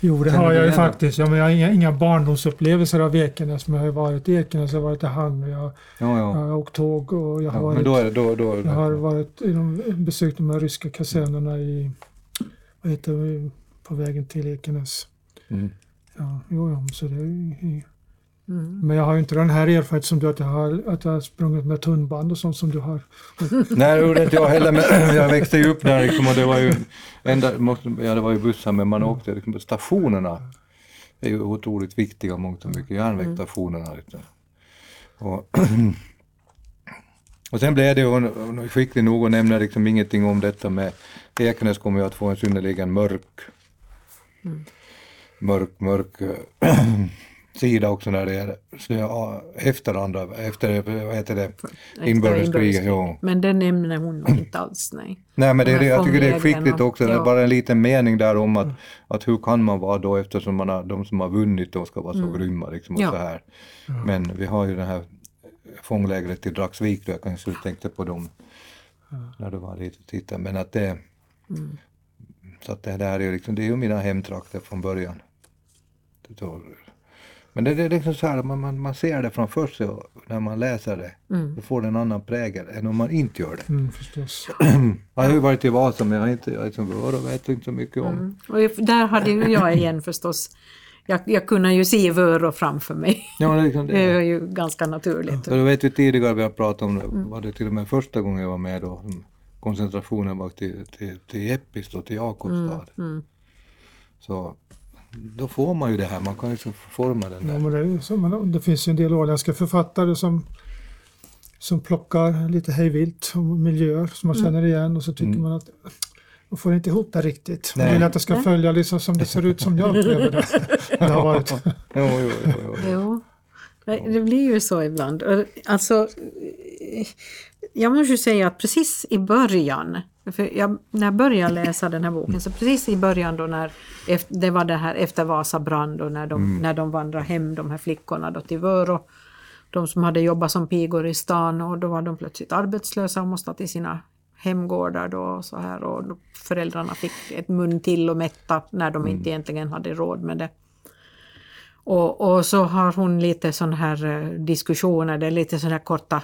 Jo, det Känner har jag ju faktiskt. Ja, men jag har inga, inga barndomsupplevelser av Ekenäs, men jag har ju varit i Ekenäs, jag har varit i Hamn, jag, Ja, jag ja. har åkt tåg och jag har ja varit men då är det, då, då, Jag har varit i de, besökt de här ryska kasernerna i, vad heter det, på vägen till Ekenäs. Mm. Ja, jo, jo, så det är ju, Mm. men jag har ju inte den här erfarenheten som du att jag har, att jag har sprungit med tunnband och sånt som du har. Nej, det gjorde inte jag heller, men jag växte ju upp där liksom, och det var ju, enda, måste, ja det var ju bussar, men man åkte liksom, på stationerna. Det är ju otroligt viktiga mångt och mycket, järnvägsstationerna. Liksom. Och, och sen blev det ju, skicklig nog och nämner liksom ingenting om detta med Ekenäs kommer ju att få en synnerligen mörk, mörk, mörk äh, sida också när det är så, ja, efter andra, efter, vad heter det, inbördeskriget. Ja. Men det nämner hon inte alls, nej. Nej men det, jag tycker det är skickligt också, det är ja. bara en liten mening där om att, att hur kan man vara då eftersom man har, de som har vunnit då ska vara så grymma liksom och Ja. så här. Men vi har ju det här fånglägret i Dragsvik då, jag kanske tänkte på dem när du var dit och tittade, men att det så att det där är ju liksom, det är ju mina hemtrakter från början. Men det, det är liksom så här, man, man, man ser det framför sig och när man läser det, då får det en annan prägel än om man inte gör det. Mm, förstås. Jag har ju varit i Vasa men jag har inte, jag är som Vörå vet inte så mycket om. Mm. Och där hade ju jag igen förstås, jag, jag kunde ju se Vörå framför mig. Ja, det är liksom Det är det. ju ganska naturligt. Så du vet vi tidigare vi har pratat om, det, var det till och med första gången jag var med då, som koncentrationen var till, till, till Eppis och till Jakobstad. Så då får man ju det här, man kan liksom forma den Ja, där. men det, är ju så, men det finns ju en del åländska författare som, som plockar lite hejvilt om miljöer som man känner igen och så tycker man att man får inte ihop det riktigt. Man vill att det ska följa liksom som det ser ut som jag upplever det. det har varit. Jo, jo, jo, jo. Jo, det blir ju så ibland. Alltså, jag måste ju säga att precis i början, jag, när jag började läsa den här boken, så precis i början då när det var det här efter Vasabrand och när de, när de vandrade hem, de här flickorna då till Vörå, de som hade jobbat som pigor i stan och då var de plötsligt arbetslösa och måste till sina hemgårdar då och så här och föräldrarna fick ett mun till och mätta när de inte egentligen hade råd med det. Och, och så har hon lite sådana här eh, diskussioner, det är lite sådana här korta,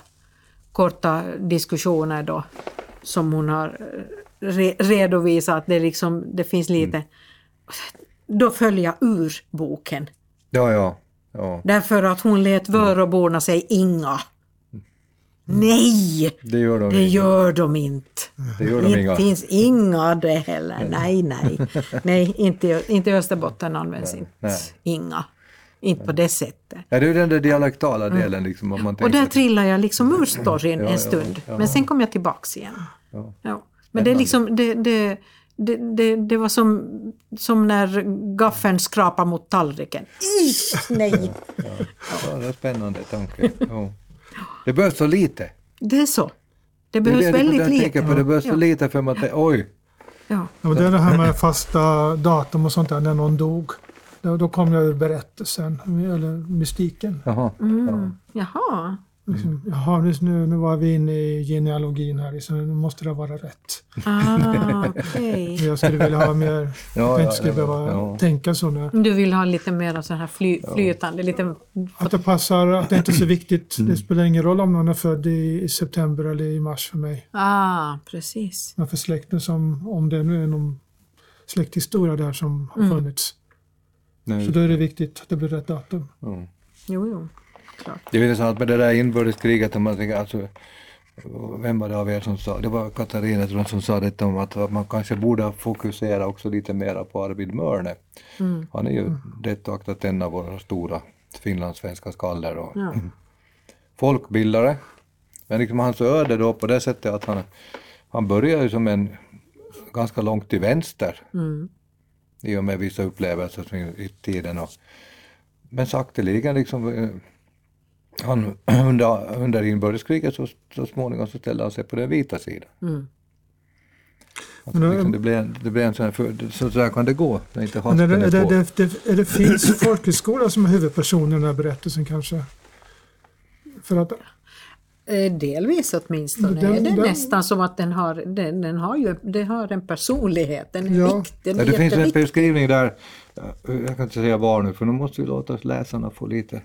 korta diskussioner då som hon har eh, re, redovisat. Det, liksom, det finns lite... Då följer jag ur boken. Ja, ja. ja. Därför att hon lät Vöråborna säga inga. Nej, Det gör de det inte. gör de inte. Det gör de Det inga. finns inga det heller. Nej, nej. Nej, inte, inte i Österbotten används inte nej. inga. Inte på det sättet. Ja, det är den där dialektala delen liksom. Om man Mm. Och där trillar jag liksom ur storyn Ja, ja, en stund. ja. Men sen kom jag tillbaks igen. Ja. Ja. Men det är liksom, det, det, det, det, det var som, som när gaffeln skrapar mot tallriken. Ish, nej! Ja, det är spännande tanke. Ja. Det behövs så lite. Det är så. Det Det behövs är det väldigt jag tänker lite. på, det behövs så Ja. lite för att det, oj, Ja. Ja, men det är det här med fasta datum och sånt där när någon dog. Då, då kom jag ur berättelsen, eller mystiken. jaha. Mm. Jaha. Liksom, Jaha, nu, nu nu var vi inne i genealogin här, liksom, nu måste det vara rätt. Ah, okej. Jag skulle vilja ha mer, Ja, jag ja, inte skulle ja, behöva ja. tänka så nu. Du vill ha lite mer så här fly, flytande, lite... Att det passar, att det inte är så viktigt. Mm. Det spelar ingen roll om någon är född i, i september eller i mars för mig. Ah, precis. Men för släkten som, om det nu är någon släkthistoria där som har Mm. funnits. Nej, Så då är det viktigt att det blir rätt datum. ja. Jo, jo. Klart. Det är ju sant med det där inbördeskriget, om man tänker, alltså, vem var det av er som sa, det var Katarina tror jag, som sa detta om att man kanske borde fokusera också lite mera på Arvid Mörne. Mm. Han är ju rätt och aktat en av våra stora finlandssvenska skalder och Ja. folkbildare. Men liksom hans öde då på det sättet att han, han började ju som en ganska långt till vänster Mm. I och med vissa upplevelser som i, i tiden. Och, men sakteligen liksom eh, han, under, under inbördeskriget så, så småningom så ställde han sig på den vita sidan. Mm. Alltså, Men liksom, det, blir en, det blir en sån här, för, så där kan det gå. Det är inte Men är det, är det, är det, det, är det finns folkhögskola som är huvudperson i den här berättelsen kanske? För att, Delvis åtminstone Den- är det den- nästan som att den har, den, den har ju den har en personlighet, den är Ja. viktig. Den Ja, är det finns en beskrivning där, ja, jag kan inte säga var nu för nu måste vi låta läsarna få lite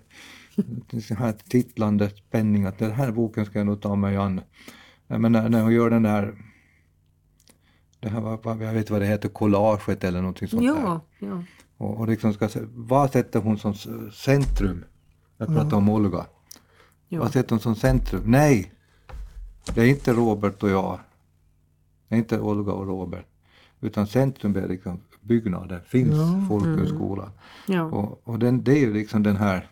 så här titlande spänning att den här boken ska jag nog ta mig an. Ja, Men när, när hon gör den där, det här, var- jag vet vad det heter, collaget eller någonting sånt där. Ja, ja. Och, och liksom ska, se- vad sätter hon som centrum? Jag pratar om Olga. Ja. Vad sätter hon som centrum? Nej! Det är inte Robert och jag. Det är inte Olga och Robert. Utan centrum är liksom byggnaden, finns Ja. folkhögskola. ja. Och, och den, det är ju liksom den här,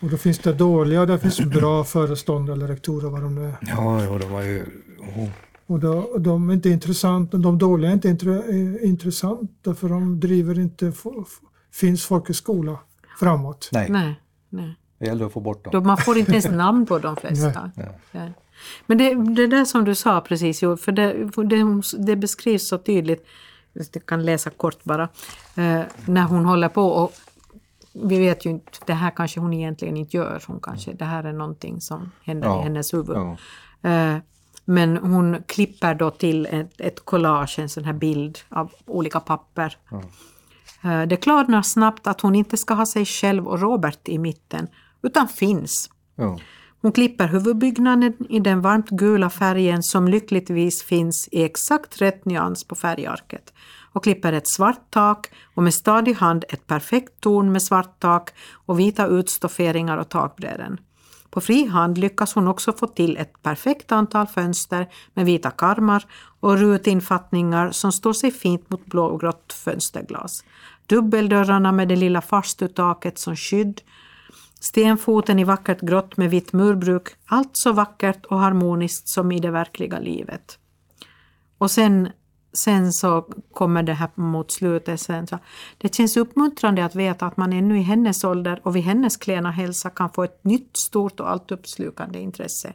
och då finns det dåliga det finns bra föreståndare eller rektorer vad de nu är. ja, ja det var ju, oh, Och då, de är inte intressanta, de dåliga är inte eh, intressanta för de driver inte finns folkhögskola framåt. nej, Nej, nej. Det gäller att få bort dem. Man får inte ens namn på de flesta. Ja. Nej. Men det, det där som du sa precis, för det, för det, det beskrivs så tydligt, jag kan läsa kort bara, eh, när hon håller på och vi vet ju inte, det här kanske hon egentligen inte gör, hon kanske, det här är någonting som händer Ja. i hennes huvud. Ja. Eh, men hon klipper då till ett, ett collage, en sån här bild av olika papper. Eh, Det klarnar snabbt att hon inte ska ha sig själv och Robert i mitten, utan finns. Ja. Hon klipper huvudbyggnaden i den varmt gula färgen som lyckligtvis finns i exakt rätt nyans på färgarket och klipper ett svart tak och med stadig hand ett perfekt torn med svart tak och vita utstofferingar och takbräden. På fri hand lyckas hon också få till ett perfekt antal fönster med vita karmar och rutinfattningar som står sig fint mot blågrått fönsterglas. Dubbeldörrarna med det lilla farstutaket som skydd Stenfoten i vackert grått med vitt murbruk, allt så vackert och harmoniskt som i det verkliga livet. Och sen, sen så kommer det här mot slutet. Sen så, det känns uppmuntrande att veta att man ännu i hennes ålder och vid hennes klena hälsa kan få ett nytt stort och allt uppslukande intresse.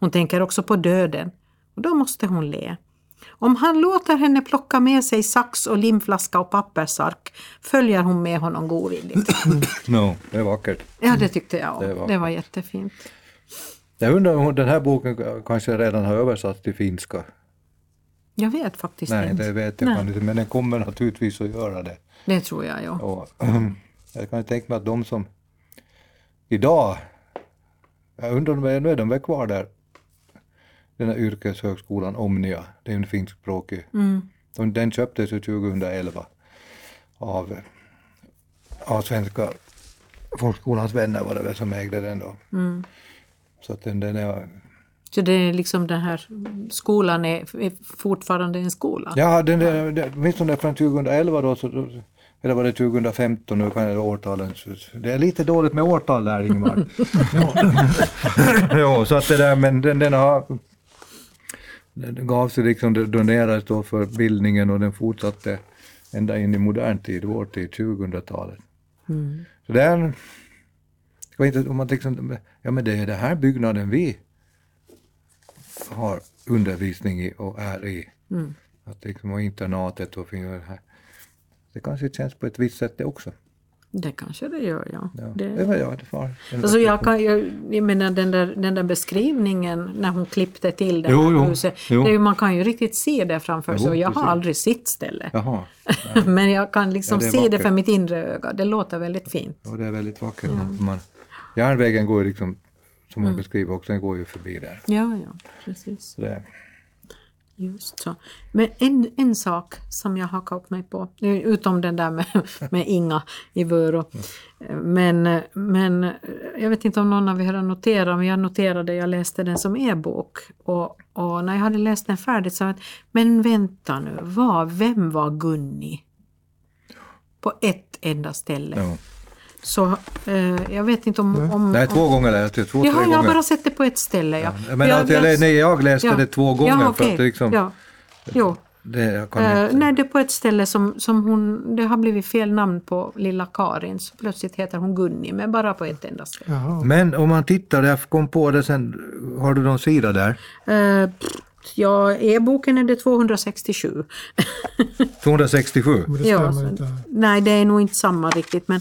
Hon tänker också på döden och då måste hon le. Om han låter henne plocka med sig sax och limflaska och pappersark följer hon med honom godvilligt. No, det är vackert. Ja, det tyckte jag Det Det var jättefint. Jag undrar om den här boken kanske redan har översatts till finska. Jag vet faktiskt Nej, inte. det vet jag Nej. inte, men den kommer naturligtvis att göra det. Det tror jag, ja. Och, jag kan tänka mig att de som idag, jag undrar om nu är de väl kvar där, den här yrkeshögskolan Omnia, det är en finskspråkig. Mm. De- Den köptes ju 2011 av, av Svenska Folkskolans vänner var det väl som ägde den då. Mm. Så att den, den är, Så det är liksom den här skolan är, är fortfarande en skola? ja den, den, den, åtminstone från 2011 då, så, eller var det 2015 nu kan jag årtalen, det är lite dåligt med årtal där Ingmar. jo, så att det där, men den, den har den gav sig liksom, donerades då för bildningen och den fortsatte ända in i modern tid, vår tid, 2000-talet. Mm. Så det är en, det inte, om man liksom, ja men det är den här byggnaden vi har undervisning i och är i. Mm. Att liksom, och internatet och det här. Det kanske känns på ett visst sätt det också. Det kanske det gör, ja. Ja, Det, det var jag. Det var Alltså jag, kan, jag, jag menar den där, den där beskrivningen när hon klippte till det Jo, här huset. jo. Det, är man kan ju riktigt se det framför Jo, sig och jag har precis. aldrig sitt ställe. Jaha, Men jag kan liksom Ja, det se det vackert. för mitt inre öga. Det låter väldigt fint. och det är väldigt vackert. Man, järnvägen går ju liksom, som Mm. man beskriver också, den går ju förbi där. Ja, ja, precis. Så det, Just så. Men en, en sak som jag hakar upp mig på, utom den där med, med Inga i Vörå. Men, men jag vet inte om någon av er har noterat, men jag noterade, jag läste den som e-bok. Och, och när jag hade läst den färdigt så att, men vänta nu, vad, vem var Gunni? På ett enda ställe. ja. Så eh, jag vet inte om... om Nej, om, två gånger läste jag, två, Jaha, jag har bara sett det på ett ställe. Ja. Men alltså, jag, lä- nej, jag läste Ja. det två gånger ja, för okej. att det liksom, Ja. Jo. det, jag Eh, nej, det är på ett ställe som, som hon, det har blivit fel namn på lilla Karin, så plötsligt heter hon Gunni, men bara på ett enda ställe. Jaha. Men om man tittar, jag kom på det sen, har du någon sida där? Eh, Ja, e-boken är det 267. 267? Men det Ja, så- nej, det är nog inte samma riktigt, men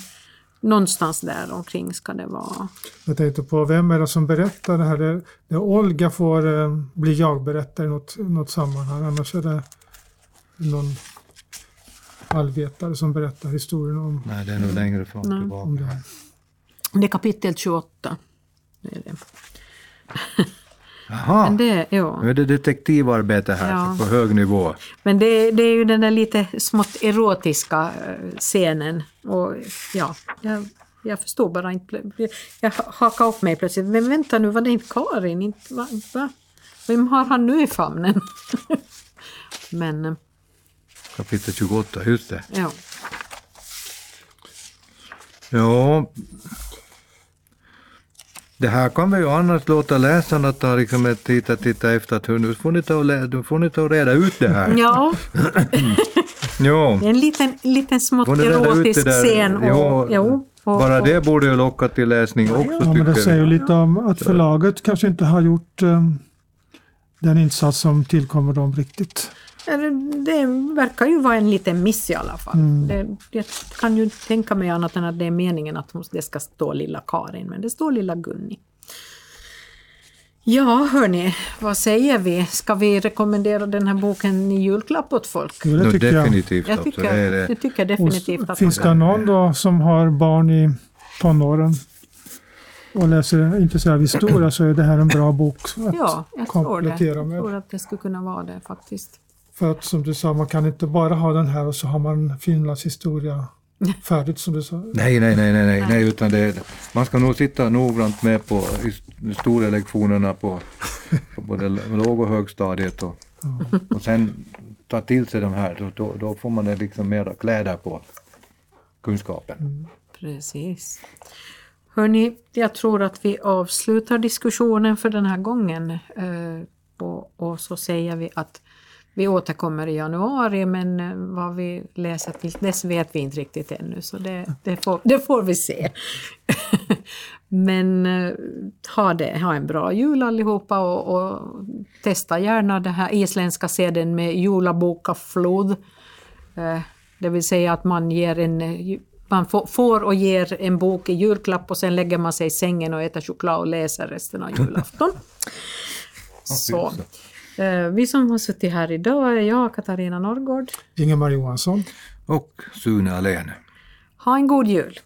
någonstans där omkring ska det vara. Jag tänkte på vem är det som berättar det här? Det, det Olga får eh, bli jag-berättare i något, något sammanhang. Annars är det någon allvetare som berättar historien om, Nej, det är nog längre fram tillbaka. det. Det är kapitel 28. Det är det. Jaha, Men det, ja. nu är det detektivarbete här Ja. på hög nivå. Men det, det är ju den där lite smått erotiska eh, scenen. Och ja, jag, jag förstår bara inte. Jag hakar upp mig plötsligt. Men vänta nu, var det inte Karin? Inte, va, va? Vem har han nu i famnen? Men eh, Kapitel 28, just det. ja, Ja. Det här kan vi ju annars låta läsarna ta liksom ett titta, titta efter att nu får ni ta och, lä- nu får ni ta och reda ut det här. ja Ja. det är en liten, liten smått erotisk scen. Och, Jo, jo, och, Bara det borde ju locka till läsning också Ja, men det säger ju lite om att förlaget kanske inte har gjort eh, den insats som tillkommer dem riktigt. Det verkar ju vara en liten miss i alla fall. Mm. Det, jag kan ju inte tänka mig annat än att det är meningen att det ska stå lilla Karin, men det står lilla Gunni. Ja, hörni, vad säger vi? Ska vi rekommendera den här boken i julklapp åt folk? Jo, det No, tycker jag. definitivt. Jag alltså, tycker, det det tycker jag definitivt att finns det någon då som har barn i tonåren och läser är intresserad av historia så är det här en bra bok att Ja, jag tror det. komplettera Jag med. tror att det skulle kunna vara det faktiskt. För att som du sa, man kan inte bara ha den här och så har man Finlands historia färdigt som du sa. Nej, nej, nej, nej, nej, nej, utan det är, man ska nog sitta noggrant med på historielektionerna på, på både låg och högstadiet och, och sen ta till sig de här, då, då, då får man det liksom mera kläder på kunskapen. Precis. Hörni, jag tror att vi avslutar diskussionen för den här gången. Eh, och, och så säger vi att vi återkommer i januari men eh, vad vi läser till dess vet vi inte riktigt ännu så det, det, får, det får vi se. men eh, ha, det, ha en bra jul allihopa och, och testa gärna den här isländska seden med julabokaflod. Eh, Det vill säga att man ger en man får- får och ger en bok i julklapp och sen lägger man sig i sängen och äter choklad och läser resten av julafton. Så. Eh, Vi som har suttit här idag är jag, Katarina Norrgård. Ingemar Johansson. Och Sune Alén. Ha en god jul!